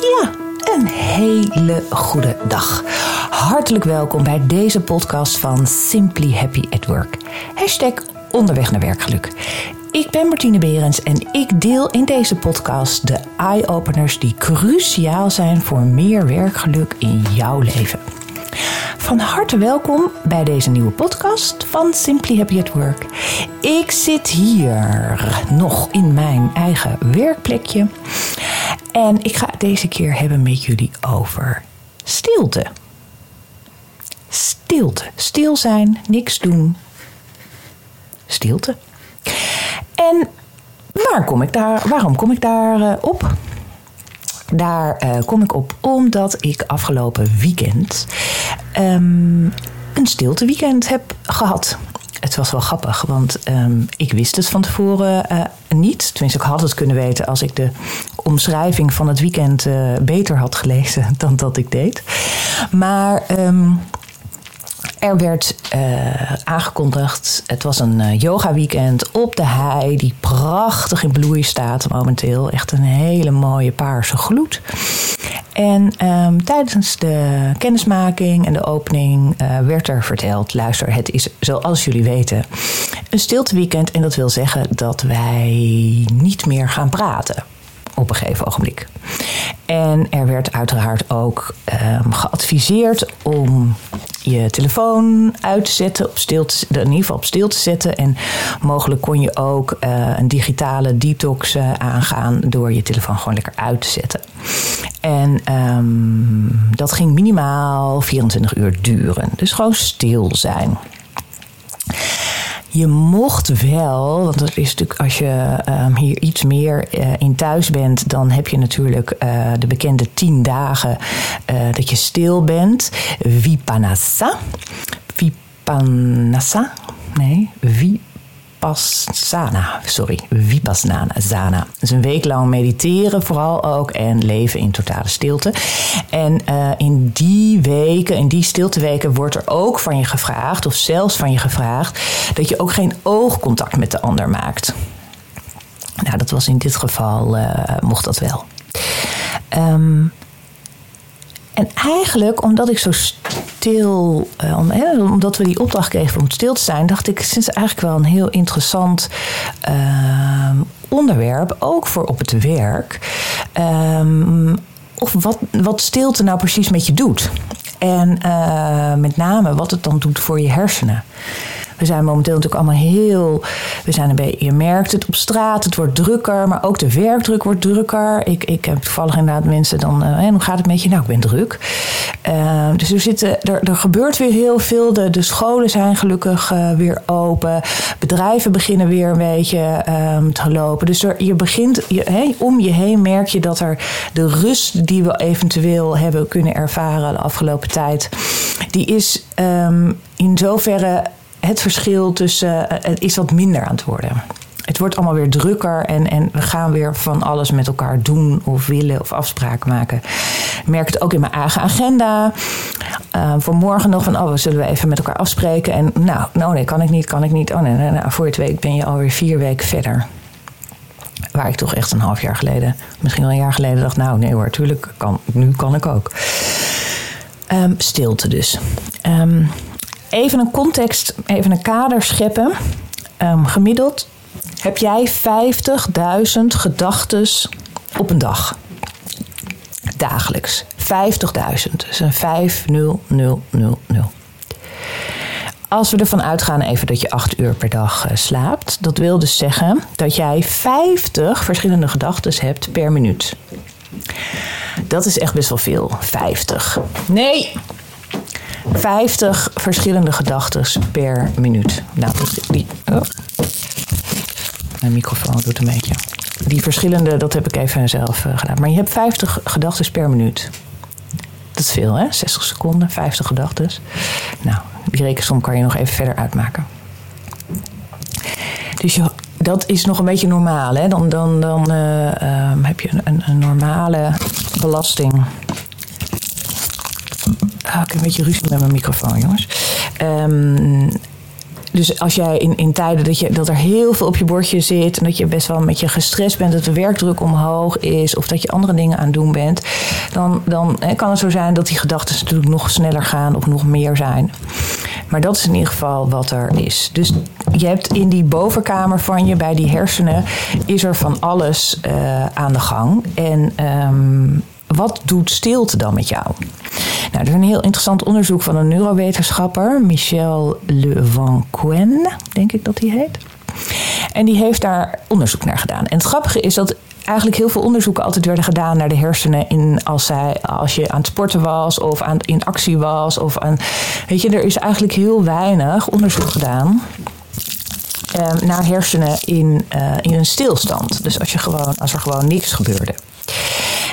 Ja, een hele goede dag. Hartelijk welkom bij deze podcast van Simply Happy at Work. Hashtag onderweg naar werkgeluk. Ik ben Martine Berends en ik deel in deze podcast de eye-openers die cruciaal zijn voor meer werkgeluk in jouw leven. Van harte welkom bij deze nieuwe podcast van Simply Happy at Work. Ik zit hier nog in mijn eigen werkplekje. En ik ga het deze keer hebben met jullie over stilte. Stilte. Stil zijn, niks doen. Stilte. En waar kom ik daar, waarom kom ik daar uh, op? Daar uh, kom ik op omdat ik afgelopen weekend um, een stilteweekend heb gehad. Het was wel grappig, want um, ik wist het van tevoren uh, niet. Tenminste, ik had het kunnen weten als ik de omschrijving van het weekend uh, beter had gelezen dan dat ik deed. Maar um, er werd uh, aangekondigd, het was een uh, yoga weekend op de hei die prachtig in bloei staat momenteel. Echt een hele mooie paarse gloed. En um, tijdens de kennismaking en de opening uh, werd er verteld: luister, het is zoals jullie weten een stilteweekend. En dat wil zeggen dat wij niet meer gaan praten op een gegeven ogenblik. En er werd uiteraard ook um, geadviseerd om je telefoon uit te zetten, op stil in ieder geval op stil te zetten. En mogelijk kon je ook uh, een digitale detox uh, aangaan door je telefoon gewoon lekker uit te zetten. En um, dat ging minimaal 24 uur duren. Dus gewoon stil zijn. Je mocht wel, want dat is natuurlijk als je um, hier iets meer uh, in thuis bent, dan heb je natuurlijk uh, de bekende tien dagen uh, dat je stil bent. Vipanassa. Vipanassa. Nee, Vipanassa. Vipassana, sorry, Vipassana, Zana. Dus een week lang mediteren vooral ook en leven in totale stilte. En uh, in die weken, in die stilteweken wordt er ook van je gevraagd, of zelfs van je gevraagd, dat je ook geen oogcontact met de ander maakt. Nou, dat was in dit geval, uh, mocht dat wel. Um, en eigenlijk, omdat ik zo stil, uh, om, omdat we die opdracht kregen om stil te zijn, dacht ik, is eigenlijk wel een heel interessant uh, onderwerp, ook voor op het werk. Um, of wat, wat stilte nou precies met je doet. En uh, met name wat het dan doet voor je hersenen. We zijn momenteel natuurlijk allemaal heel. We zijn een beetje, je merkt het op straat, het wordt drukker, maar ook de werkdruk wordt drukker. Ik, ik heb toevallig inderdaad mensen dan. Uh, hoe gaat het met je? Nou, ik ben druk. Uh, dus er, zitten, er, er gebeurt weer heel veel. De, de scholen zijn gelukkig uh, weer open. Bedrijven beginnen weer een beetje um, te lopen. Dus er, je begint, je, hey, om je heen merk je dat er de rust die we eventueel hebben kunnen ervaren de afgelopen tijd, die is um, in zoverre het verschil tussen. Het is wat minder aan het worden. Het wordt allemaal weer drukker en, en we gaan weer van alles met elkaar doen of willen of afspraken maken. Ik merk het ook in mijn eigen agenda. Uh, voor morgen nog van, oh, we zullen we even met elkaar afspreken. En nou, nou nee, kan ik niet, kan ik niet. Oh nee, nou, voor het week ben je alweer vier weken verder. Waar ik toch echt een half jaar geleden, misschien wel een jaar geleden dacht, nou nee hoor, tuurlijk, kan, nu kan ik ook. Um, stilte dus. Um, even een context, even een kader scheppen. Um, gemiddeld heb jij 50.000 gedachten op een dag. Dagelijks. 50.000. Dus een 5000. Als we ervan uitgaan even dat je 8 uur per dag uh, slaapt, dat wil dus zeggen dat jij 50 verschillende gedachten hebt per minuut. Dat is echt best wel veel. 50. Nee, 50 verschillende gedachten per minuut. Nou, die. Oh. Mijn microfoon doet een beetje. Die verschillende, dat heb ik even zelf uh, gedaan. Maar je hebt 50 gedachten per minuut. Dat is veel, hè? 60 seconden, 50 gedachten. Nou, die rekensom kan je nog even verder uitmaken. Dus dat is nog een beetje normaal, hè? Dan, dan, dan uh, um, heb je een, een normale belasting Ah, ik een beetje ruzie met mijn microfoon, jongens. Um, dus als jij in, in tijden dat, je, dat er heel veel op je bordje zit en dat je best wel met je gestrest bent, dat de werkdruk omhoog is of dat je andere dingen aan het doen bent, dan, dan kan het zo zijn dat die gedachten natuurlijk nog sneller gaan of nog meer zijn. Maar dat is in ieder geval wat er is. Dus je hebt in die bovenkamer van je, bij die hersenen, is er van alles uh, aan de gang. En um, wat doet stilte dan met jou? Nou, er is een heel interessant onderzoek van een neurowetenschapper, Michel Le Van denk ik dat hij heet. En die heeft daar onderzoek naar gedaan. En het grappige is dat eigenlijk heel veel onderzoeken altijd werden gedaan naar de hersenen in als, zij, als je aan het sporten was of aan, in actie was. Of aan, weet je, er is eigenlijk heel weinig onderzoek gedaan eh, naar hersenen in, uh, in een stilstand. Dus als, je gewoon, als er gewoon niks gebeurde.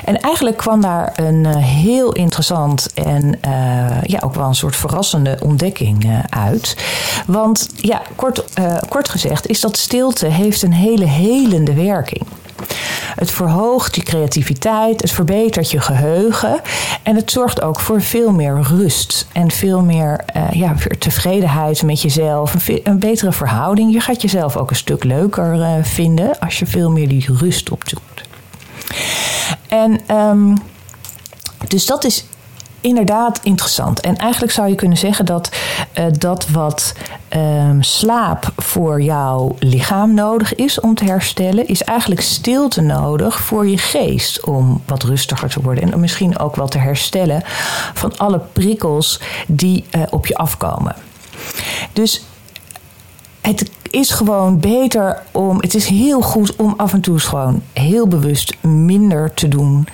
En eigenlijk kwam daar een uh, heel interessant en uh, ja, ook wel een soort verrassende ontdekking uh, uit. Want ja, kort, kort gezegd is dat stilte heeft een hele helende werking. Het verhoogt je creativiteit, het verbetert je geheugen en het zorgt ook voor veel meer rust en veel meer uh, ja, tevredenheid met jezelf, een, betere verhouding. Je gaat jezelf ook een stuk leuker vinden als je veel meer die rust opzoekt. En um, dus dat is inderdaad interessant. En eigenlijk zou je kunnen zeggen dat uh, dat wat um, slaap voor jouw lichaam nodig is om te herstellen, is eigenlijk stilte nodig voor je geest om wat rustiger te worden. En misschien ook wel te herstellen van alle prikkels die uh, op je afkomen. Dus het is gewoon beter om. Het is heel goed om af en toe gewoon heel bewust minder te doen.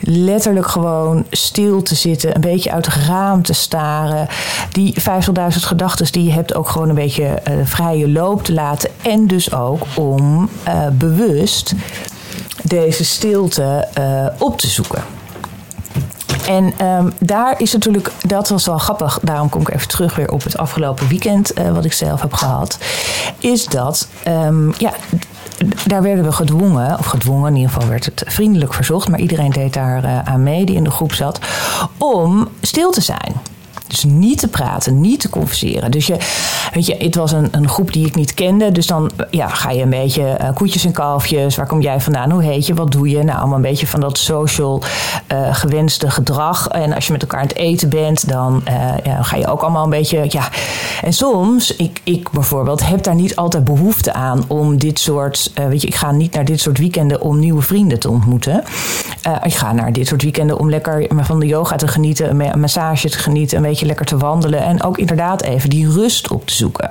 Letterlijk gewoon stil te zitten, een beetje uit het raam te staren. Die 50.000 gedachten die je hebt ook gewoon een beetje uh, vrije loop te laten. En dus ook om uh, bewust deze stilte uh, op te zoeken. En um, daar is natuurlijk, dat was wel grappig, daarom kom ik even terug weer op het afgelopen weekend, uh, wat ik zelf heb gehad. Is dat, um, ja, daar werden we gedwongen, of gedwongen, in ieder geval werd het vriendelijk verzocht, maar iedereen deed daar uh, aan mee die in de groep zat, om stil te zijn. Dus niet te praten, niet te converseren. Dus je, weet je, het was een, een groep die ik niet kende. Dus dan ja, ga je een beetje uh, koetjes en kalfjes. Waar kom jij vandaan? Hoe heet je? Wat doe je? Nou, allemaal een beetje van dat social uh, gewenste gedrag. En als je met elkaar aan het eten bent, dan uh, ja, ga je ook allemaal een beetje. Ja. En soms, ik, ik bijvoorbeeld, heb daar niet altijd behoefte aan om dit soort. weet je, ik ga niet naar dit soort weekenden om nieuwe vrienden te ontmoeten. ik ga naar dit soort weekenden om lekker van de yoga te genieten, een massage te genieten, een beetje lekker te wandelen en ook inderdaad even die rust op te zoeken.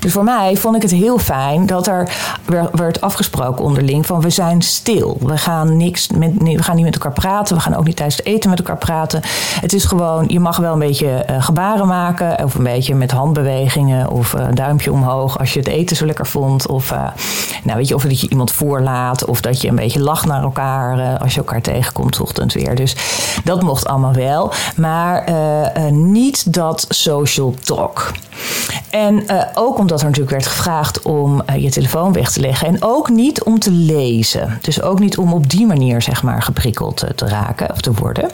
Dus voor mij vond ik het heel fijn dat er werd afgesproken onderling van we zijn stil. We gaan, niks met, we gaan niet met elkaar praten. We gaan ook niet tijdens het eten met elkaar praten. Het is gewoon, je mag wel een beetje uh, gebaren maken. Of een beetje met handbewegingen. Of een duimpje omhoog als je het eten zo lekker vond. Of, uh, nou weet je, of dat je iemand voorlaat. Of dat je een beetje lacht naar elkaar als je elkaar tegenkomt ochtend weer. Dus dat mocht allemaal wel. Maar niet dat social talk. En ook omdat er natuurlijk werd gevraagd om je telefoon weg te leggen. En ook niet om te lezen. Dus ook niet om op die manier zeg maar geprikkeld te, te raken of te worden.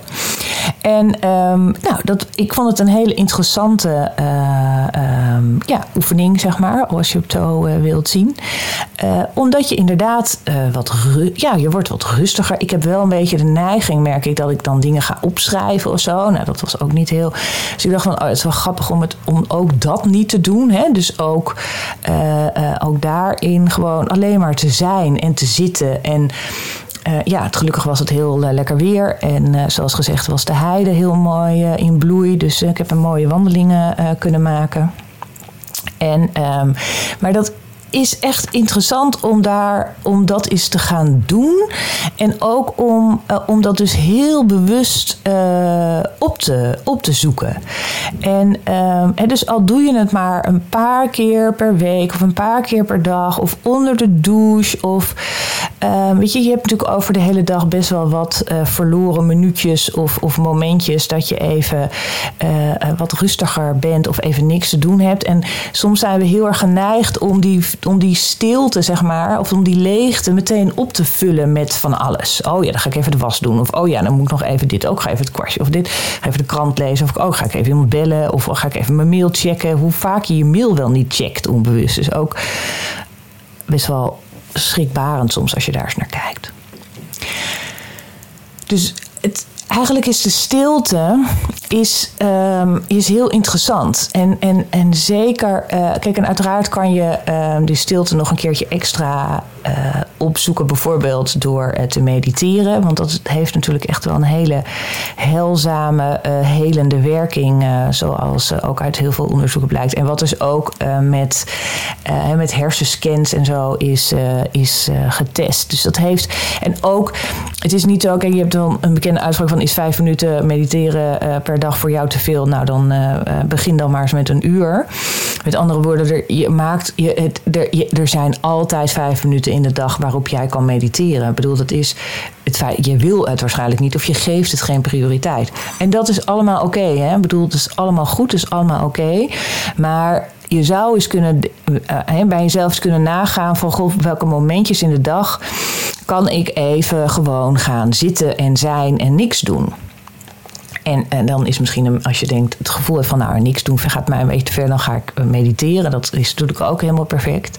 En um, nou, dat, ik vond het een hele interessante uh, um, ja, oefening, zeg maar, als je het zo uh, wilt zien. Omdat je inderdaad wat, ja, je wordt wat rustiger. Ik heb wel een beetje de neiging, merk ik, dat ik dan dingen ga opschrijven of zo. Nou, dat was ook niet heel. Dus ik dacht van, oh, het is wel grappig om, het, om ook dat niet te doen. Hè? Dus ook, uh, ook daarin gewoon alleen maar te zijn en te zitten. En ja, het, gelukkig was het heel lekker weer. En zoals gezegd was de heide heel mooi in bloei. Dus ik heb een mooie wandelingen kunnen maken. En, um, maar dat is echt interessant om, daar, om dat eens te gaan doen. En ook om, uh, om dat dus heel bewust uh, op, te, op te zoeken. En uh, dus al doe je het maar een paar keer per week of een paar keer per dag of onder de douche. Of ehm, weet je, je hebt natuurlijk over de hele dag best wel wat uh, verloren minuutjes of, of momentjes dat je even wat rustiger bent of even niks te doen hebt. En soms zijn we heel erg geneigd om die om die stilte, zeg maar, of om die leegte meteen op te vullen met van alles. Oh ja, dan ga ik even de was doen. Of oh ja, dan moet ik nog even dit. Ook ga even het kwastje. Of dit. Ga even de krant lezen. Of oh, ga ik even iemand bellen. Of ga ik even mijn mail checken. Hoe vaak je je mail wel niet checkt onbewust. Dus ook best wel schrikbarend soms als je daar eens naar kijkt. Dus het, eigenlijk is de stilte is, um, is heel interessant. En, en, en zeker, uh, kijk, en uiteraard kan je uh, die stilte nog een keertje extra uh, opzoeken, bijvoorbeeld door uh, te mediteren. Want dat heeft natuurlijk echt wel een hele heilzame, uh, helende werking, zoals ook uit heel veel onderzoeken blijkt. En wat dus ook met, met hersenscans en zo is, is getest. Dus dat heeft. En ook, het is niet zo, kijk, je hebt dan een bekende uitspraak van: is vijf minuten mediteren per dag voor jou te veel? Nou, dan begin dan maar eens met een uur. Met andere woorden, je maakt, je, het, er, er zijn altijd vijf minuten in de dag waarop jij kan mediteren. Ik bedoel, dat is het feit, je wil het waarschijnlijk niet of je geeft het geen prioriteit. En dat is allemaal oké. Ik bedoel, het is allemaal goed, het is allemaal oké. Maar je zou eens kunnen, uh, bij jezelf eens kunnen nagaan van goh, welke momentjes in de dag kan ik even gewoon gaan zitten en zijn en niks doen. En, en dan is misschien, als je denkt, het gevoel hebt van nou, niks doen gaat mij een beetje te ver, dan ga ik mediteren. Dat is natuurlijk ook helemaal perfect.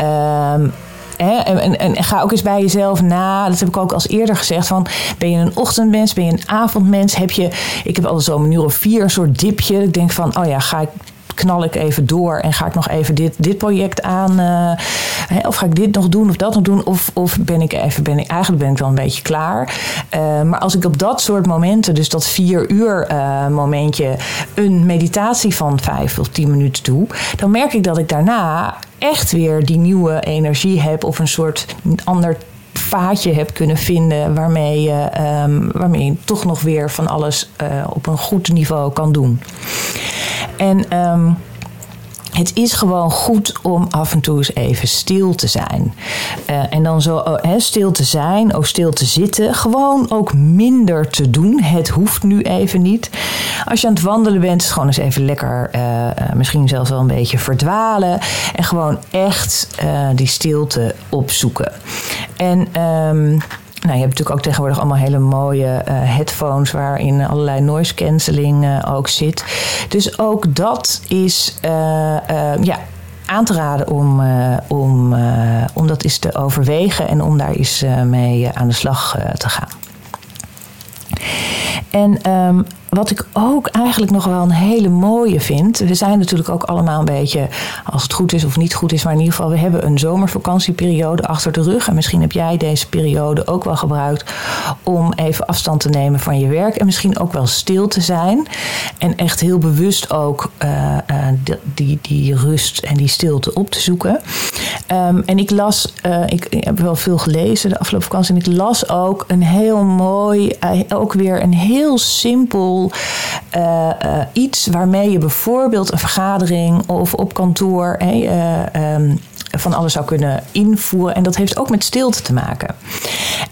Um, en, en, en, ga ook eens bij jezelf na. Dat heb ik ook als eerder gezegd. Van, ben je een ochtendmens? Ben je een avondmens? Heb je, ik heb altijd zo'n uur of vier een soort dipje. Ik denk van, oh ja, ga ik knal ik even door en ga ik nog even dit, dit project aan. Uh, of ga ik dit nog doen of dat nog doen? Of, of ben ik even, ben ik, eigenlijk ben ik wel een beetje klaar. Uh, maar als ik op dat soort momenten, dus dat vier uur uh, momentje, een meditatie van vijf of tien minuten doe, dan merk ik dat ik daarna echt weer die nieuwe energie heb of een soort ander vaatje heb kunnen vinden waarmee je, um, waarmee toch nog weer van alles op een goed niveau kan doen. En um, het is gewoon goed om af en toe eens even stil te zijn. Uh, en dan zo oh, stil te zijn, ook stil te zitten. Gewoon ook minder te doen. Het hoeft nu even niet. Als je aan het wandelen bent, is gewoon eens even lekker, uh, misschien zelfs wel een beetje verdwalen. En gewoon echt die stilte opzoeken. En. Um, nou, je hebt natuurlijk ook tegenwoordig allemaal hele mooie uh, headphones waarin allerlei noise cancelling uh, ook zit. Dus ook dat is uh, ja, aan te raden om, om, om dat eens te overwegen en om daar eens mee aan de slag te gaan. En um, wat ik ook eigenlijk nog wel een hele mooie vind. We zijn natuurlijk ook allemaal een beetje, als het goed is of niet goed is, maar in ieder geval, we hebben een zomervakantieperiode achter de rug. En misschien heb jij deze periode ook wel gebruikt om even afstand te nemen van je werk. En misschien ook wel stil te zijn. En echt heel bewust ook uh, uh, die, die rust en die stilte op te zoeken. Um, en ik las, ik, ik, heb wel veel gelezen de afgelopen vakantie. En ik las ook een heel mooi, ook weer een heel simpel uh, iets waarmee je bijvoorbeeld een vergadering of op kantoor. uh, um, van alles zou kunnen invoeren. En dat heeft ook met stilte te maken.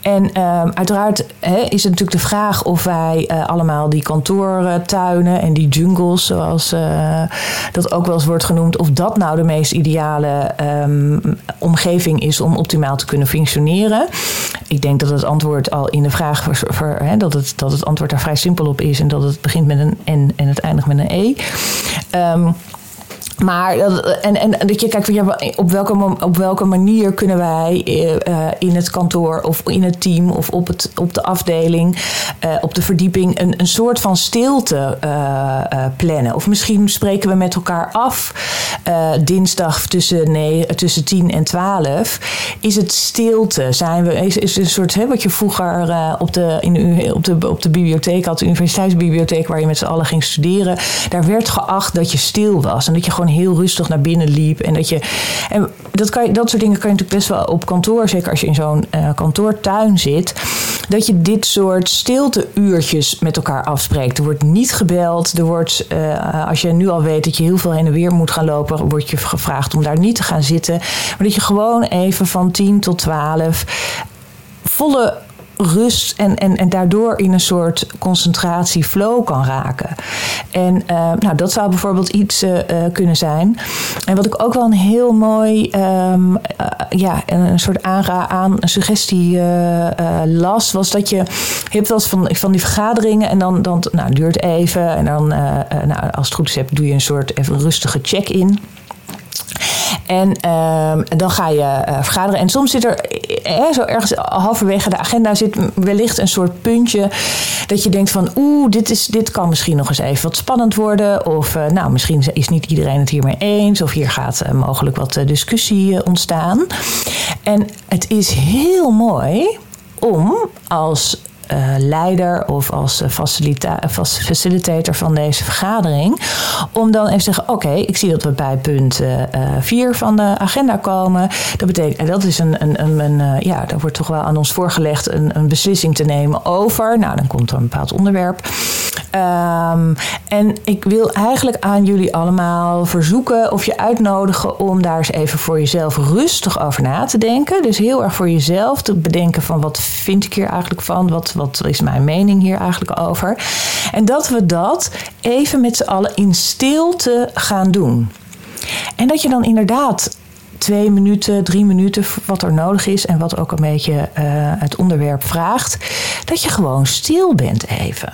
En uh, uiteraard hè, is het natuurlijk de vraag of wij uh, allemaal die kantoortuinen en die jungles, zoals uh, dat ook wel eens wordt genoemd, of dat nou de meest ideale um, omgeving is om optimaal te kunnen functioneren. Ik denk dat het antwoord al in de vraag, voor, hè, dat, het, dat het antwoord daar vrij simpel op is en dat het begint met een N en het eindigt met een E. Um, maar en, en dat je kijkt op welke, op welke manier kunnen wij uh, in het kantoor of in het team of op, het, op de afdeling, op de verdieping, een, een soort van stilte plannen. Of misschien spreken we met elkaar af dinsdag tussen, nee, tussen 10 en 12. Is het stilte? Zijn we, is, is een soort hè, wat je vroeger op, de, in de, op, de, op de bibliotheek had, de universiteitsbibliotheek waar je met z'n allen ging studeren. Daar werd geacht dat je stil was en dat je gewoon heel rustig naar binnen liep. En dat je. En dat, kan je, dat soort dingen kan je natuurlijk best wel op kantoor, zeker als je in zo'n uh, kantoortuin zit. Dat je dit soort stilteuurtjes met elkaar afspreekt. Er wordt niet gebeld. Er wordt, uh, als je nu al weet dat je heel veel heen en weer moet gaan lopen, wordt je gevraagd om daar niet te gaan zitten. Maar dat je gewoon even van 10 tot 12 volle rust en, en, en daardoor in een soort concentratie flow kan raken. En nou, dat zou bijvoorbeeld iets kunnen zijn. En wat ik ook wel een heel mooi, um, ja, een soort aanra aan een suggestie las, was dat je, je hebt wel van, van die vergaderingen en dan, dan nou, duurt even en dan, nou, als het goed is, doe je een soort even rustige check-in. En ehm, dan ga je uh, vergaderen. En soms zit er eh, zo ergens halverwege de agenda zit wellicht een soort puntje dat je denkt van oeh, dit, is, dit kan misschien nog eens even wat spannend worden. Of uh, nou, misschien is niet iedereen het hiermee eens. Of hier gaat mogelijk wat discussie ontstaan. En het is heel mooi om als uh, leider of als uh, facilitator van deze vergadering. Om dan even te zeggen: Oké, ik zie dat we bij punt 4 uh, van de agenda komen. Dat betekent, en dat is een, een, een, een ja, daar wordt toch wel aan ons voorgelegd een, een beslissing te nemen over. Nou, dan komt er een bepaald onderwerp. Um, en ik wil eigenlijk aan jullie allemaal verzoeken of je uitnodigen om daar eens even voor jezelf rustig over na te denken. Dus heel erg voor jezelf te bedenken van wat vind ik hier eigenlijk van? Wat, wat is mijn mening hier eigenlijk over? En dat we dat even met z'n allen in stilte gaan doen. En dat je dan inderdaad twee minuten, drie minuten, wat er nodig is en wat ook een beetje uh, het onderwerp vraagt, dat je gewoon stil bent even.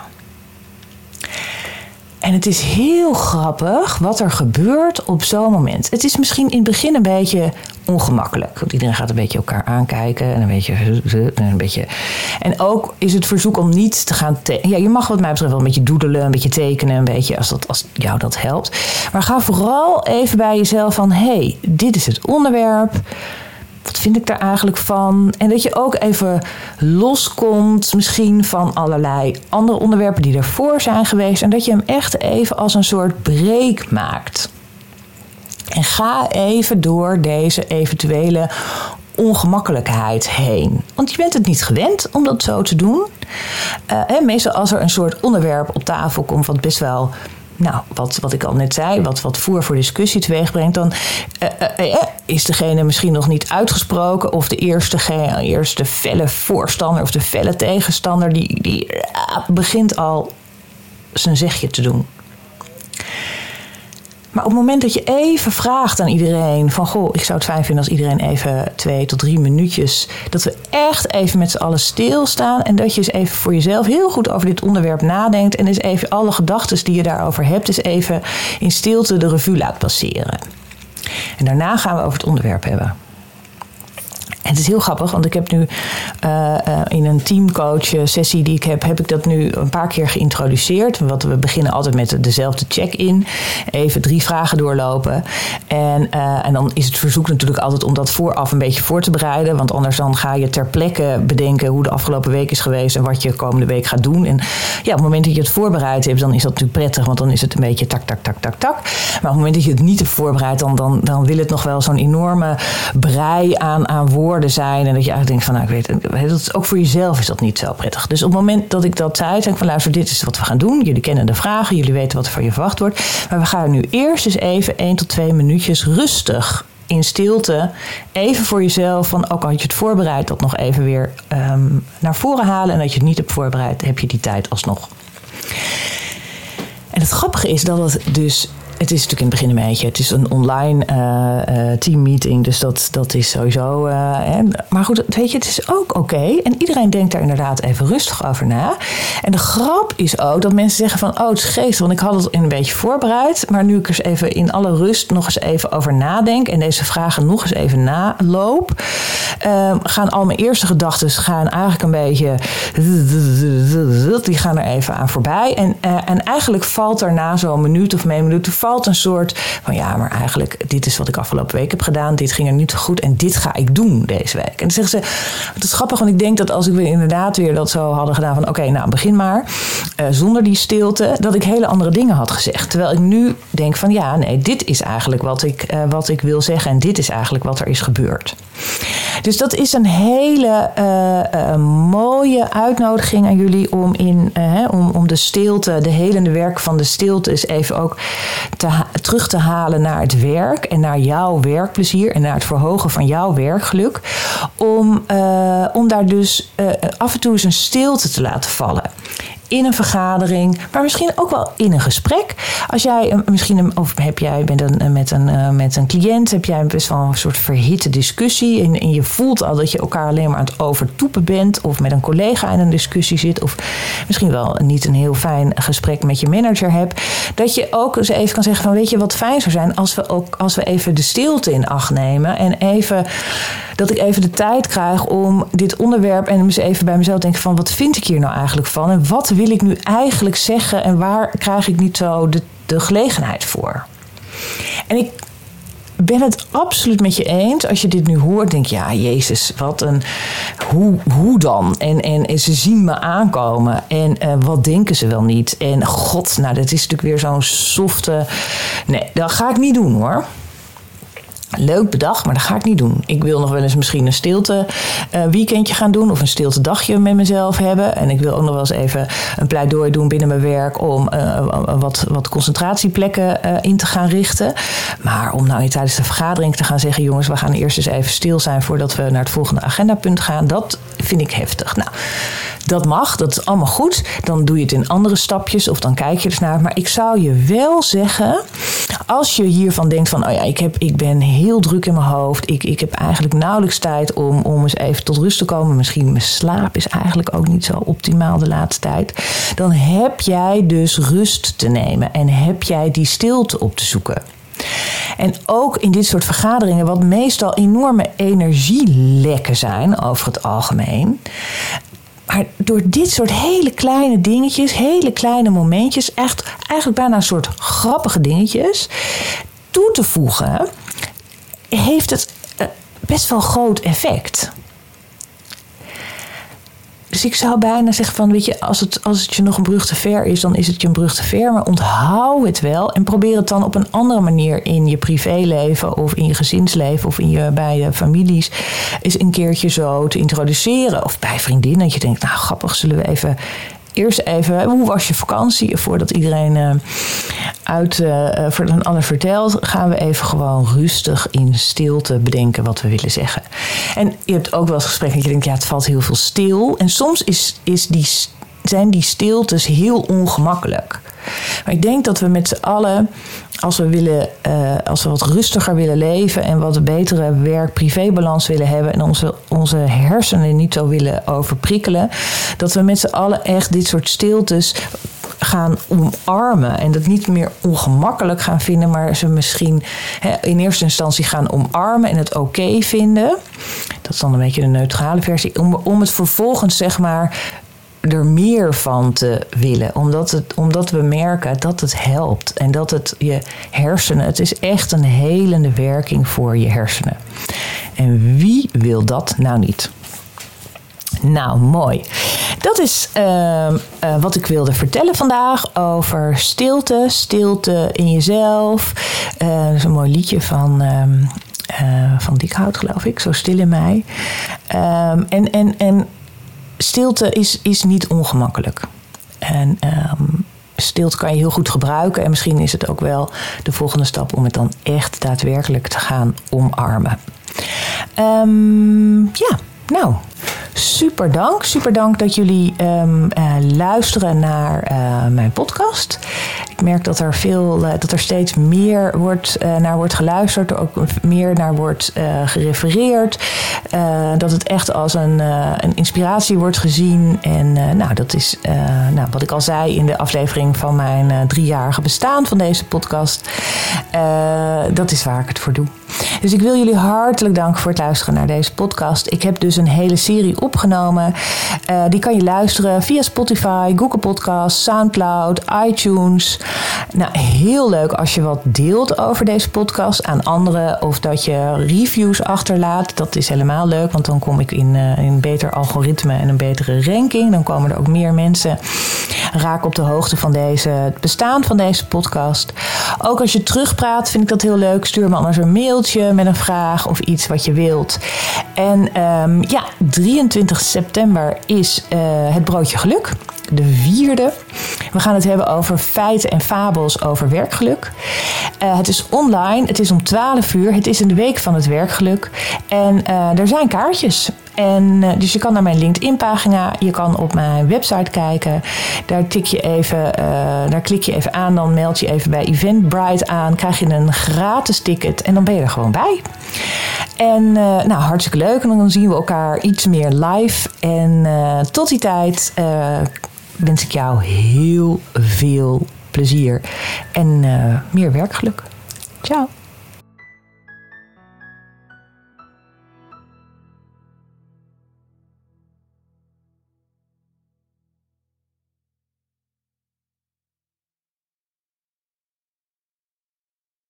En het is heel grappig wat er gebeurt op zo'n moment. Het is misschien in het begin een beetje ongemakkelijk. Want iedereen gaat een beetje elkaar aankijken en een beetje. En, een beetje. en ook is het verzoek om niet te gaan. Ja, je mag wat mij betreft wel een beetje doedelen, een beetje tekenen, een beetje als, dat, als jou dat helpt. Maar ga vooral even bij jezelf van: hé, hey, dit is het onderwerp wat vind ik daar eigenlijk van? En dat je ook even loskomt misschien van allerlei andere onderwerpen die ervoor zijn geweest. En dat je hem echt even als een soort break maakt. En ga even door deze eventuele ongemakkelijkheid heen. Want je bent het niet gewend om dat zo te doen. Uh, meestal als er een soort onderwerp op tafel komt wat best wel nou, wat, wat ik al net zei, wat, wat voer voor discussie teweeg brengt, dan uh, uh, is degene misschien nog niet uitgesproken. Of de eerste, eerste felle voorstander of de felle tegenstander, die, die begint al zijn zegje te doen. Maar op het moment dat je even vraagt aan iedereen: van goh, ik zou het fijn vinden als iedereen even twee tot drie minuutjes. dat we echt even met z'n allen stilstaan. En dat je eens even voor jezelf heel goed over dit onderwerp nadenkt. En eens even alle gedachten die je daarover hebt, eens even in stilte de revue laat passeren. En daarna gaan we over het onderwerp hebben het is heel grappig, want ik heb nu uh, in een teamcoach sessie die ik heb, heb ik dat nu een paar keer geïntroduceerd. Want we beginnen altijd met dezelfde check-in. Even drie vragen doorlopen. En, en dan is het verzoek natuurlijk altijd om dat vooraf een beetje voor te bereiden. Want anders dan ga je ter plekke bedenken hoe de afgelopen week is geweest en wat je komende week gaat doen. En ja, op het moment dat je het voorbereid hebt, dan is dat natuurlijk prettig, want dan is het een beetje tak, tak, tak, tak, tak. Maar op het moment dat je het niet hebt voorbereid, dan, dan, dan wil het nog wel zo'n enorme brei aan, aan woorden zijn. En dat je eigenlijk denkt van, nou, ik weet dat ook voor jezelf is dat niet zo prettig. Dus op het moment dat ik dat zei, zei ik van, luister, dit is wat we gaan doen. Jullie kennen de vragen, jullie weten wat er van je verwacht wordt. Maar we gaan nu eerst eens even 1 tot 2 minuutjes rustig in stilte even voor jezelf van ook al had je het voorbereid, dat nog even weer ehm, naar voren halen. En dat je het niet hebt voorbereid, heb je die tijd alsnog. En het grappige is dat het dus het is natuurlijk in het begin een beetje. Het is een online uh, uh, teammeeting. Dus dat, dat is sowieso. Uh, hè. Maar goed, weet je, het is ook oké. En iedereen denkt daar inderdaad even rustig over na. En de grap is ook dat mensen zeggen van... oh, het is geestig, want ik had het een beetje voorbereid. Maar nu ik er even in alle rust nog eens even over nadenk... en deze vragen nog eens even naloop... Ehm, gaan al mijn eerste gedachten gaan eigenlijk een beetje... die gaan er even aan voorbij. En, en eigenlijk valt er na zo'n minuut of twee minuten valt een soort van ja, maar eigenlijk, dit is wat ik afgelopen week heb gedaan. Dit ging er niet goed en dit ga ik doen deze week. En dan zeggen ze, het is grappig, want ik denk dat als ik weer inderdaad weer dat zo hadden gedaan van oké, nou begin maar. Uh, zonder die stilte, dat ik hele andere dingen had gezegd. Terwijl ik nu denk van ja, nee, dit is eigenlijk wat ik, uh, wat ik wil zeggen en dit is eigenlijk wat er is gebeurd. Dus dat is een hele uh, mooie uitnodiging aan jullie om, in, om, om de stilte, de helende werk van de stilte, eens even ook te, terug te halen naar het werk en naar jouw werkplezier en naar het verhogen van jouw werkgeluk. Om, uh, om daar dus uh, af en toe eens een stilte te laten vallen in een vergadering, maar misschien ook wel in een gesprek. Als jij misschien, of heb jij met een, met een, met een cliënt, heb jij best wel een soort verhitte discussie. En, en je voelt al dat je elkaar alleen maar aan het overtoepen bent, of met een collega in een discussie zit, of misschien wel niet een heel fijn gesprek met je manager hebt. Dat je ook eens even kan zeggen: van weet je wat fijn zou zijn als we ook als we even de stilte in acht nemen en even dat ik even de tijd krijg om dit onderwerp en eens even bij mezelf denken van wat vind ik hier nou eigenlijk van en wat wil ik nu eigenlijk zeggen en waar krijg ik niet zo de, de gelegenheid voor? En ik ben het absoluut met je eens. Als je dit nu hoort, denk je, ja, Jezus, wat een. Hoe, hoe dan? En, en, ze zien me aankomen. En uh, wat denken ze wel niet? En god, nou, dat is natuurlijk weer zo'n softe. Nee, dat ga ik niet doen hoor. Leuk bedacht, maar dat ga ik niet doen. Ik wil nog wel eens misschien een stilte uh, weekendje gaan doen of een stilte dagje met mezelf hebben. En ik wil ook nog wel eens even een pleidooi doen binnen mijn werk om uh, wat, wat concentratieplekken in te gaan richten. Maar om nou tijdens de vergadering te gaan zeggen: jongens, we gaan eerst eens even stil zijn voordat we naar het volgende agendapunt gaan, dat vind ik heftig. Nou, dat mag, dat is allemaal goed. Dan doe je het in andere stapjes of dan kijk je er naar. Maar ik zou je wel zeggen, als je hiervan denkt van, oh ja, ik, heb, ik ben heel druk in mijn hoofd. Ik, ik heb eigenlijk nauwelijks tijd om, om eens even tot rust te komen. Misschien mijn slaap is eigenlijk ook niet zo optimaal de laatste tijd. Dan heb jij dus rust te nemen en heb jij die stilte op te zoeken. En ook in dit soort vergaderingen, wat meestal enorme energielekken zijn over het algemeen. Maar door dit soort hele kleine dingetjes, hele kleine momentjes, echt eigenlijk bijna een soort grappige dingetjes toe te voegen, heeft het eh, best wel groot effect. Dus ik zou bijna zeggen van, weet je, als het, als het je nog een brug te ver is, dan is het je een brug te ver. Maar onthoud het wel en probeer het dan op een andere manier in je privéleven of in je gezinsleven of in je, bij je families eens een keertje zo te introduceren. Of bij vriendinnen, dat je denkt, nou grappig, zullen we even eerst even, hoe was je vakantie? Voordat iedereen uh, uit uh, voor een ander vertelt, gaan we even gewoon rustig in stilte bedenken wat we willen zeggen. En je hebt ook wel eens gesprekken dat je denkt, ja, het valt heel veel stil. En soms is, is die, zijn die stiltes heel ongemakkelijk. Maar ik denk dat we met z'n allen als we, willen, uh, als we wat rustiger willen leven en wat betere werk-privébalans willen hebben en onze, onze hersenen niet zo willen overprikkelen, dat we met z'n allen echt dit soort stiltes gaan omarmen. En dat niet meer ongemakkelijk gaan vinden, maar ze misschien in eerste instantie gaan omarmen en het oké vinden. Dat is dan een beetje de neutrale versie. Om, om het vervolgens, zeg maar, er meer van te willen. Omdat, het, omdat we merken dat het helpt. En dat het je hersenen, het is echt een helende werking voor je hersenen. En wie wil dat nou niet? Nou, mooi. Dat is uh, uh, wat ik wilde vertellen vandaag over stilte, stilte in jezelf. Uh, dat is een mooi liedje van, uh, van Dikhout, geloof ik, Zo stil in mij. Um, en, en, en stilte is, is niet ongemakkelijk. En um, stilte kan je heel goed gebruiken. En misschien is het ook wel de volgende stap om het dan echt daadwerkelijk te gaan omarmen. Um, ja, nou, super dank. Super dank dat jullie um, uh, luisteren naar uh, mijn podcast. Ik merk dat er, veel, uh, dat er steeds meer wordt, naar wordt geluisterd, ook meer naar wordt gerefereerd. dat het echt als een, een inspiratie wordt gezien. En nou, dat is nou, wat ik al zei in de aflevering van mijn driejarige bestaan van deze podcast. dat is waar ik het voor doe. Dus ik wil jullie hartelijk danken voor het luisteren naar deze podcast. Ik heb dus een hele serie opgenomen. Uh, die kan je luisteren via Spotify, Google Podcasts, Soundcloud, iTunes. Nou, heel leuk als je wat deelt over deze podcast aan anderen of dat je reviews achterlaat. Dat is helemaal leuk, want dan kom ik in, uh, in een beter algoritme en een betere ranking. Dan komen er ook meer mensen raken op de hoogte van deze, het bestaan van deze podcast. Ook als je terugpraat, vind ik dat heel leuk. Stuur me anders een mailtje met een vraag of iets wat je wilt. En ehm, ja, 23 september is uh, het broodje geluk. De vierde. We gaan het hebben over feiten en fabels over werkgeluk. Uh, het is online, het is om 12 uur, het is in de week van het werkgeluk. En uh, er zijn kaartjes. En, uh, dus je kan naar mijn LinkedIn-pagina, je kan op mijn website kijken. Daar, tik je even, uh, daar klik je even aan, dan meld je even bij Eventbrite aan. Krijg je een gratis ticket en dan ben je er gewoon bij. En uh, nou, hartstikke leuk. En dan zien we elkaar iets meer live. En tot die tijd wens ik jou heel veel plezier en meer werkgeluk. Ciao.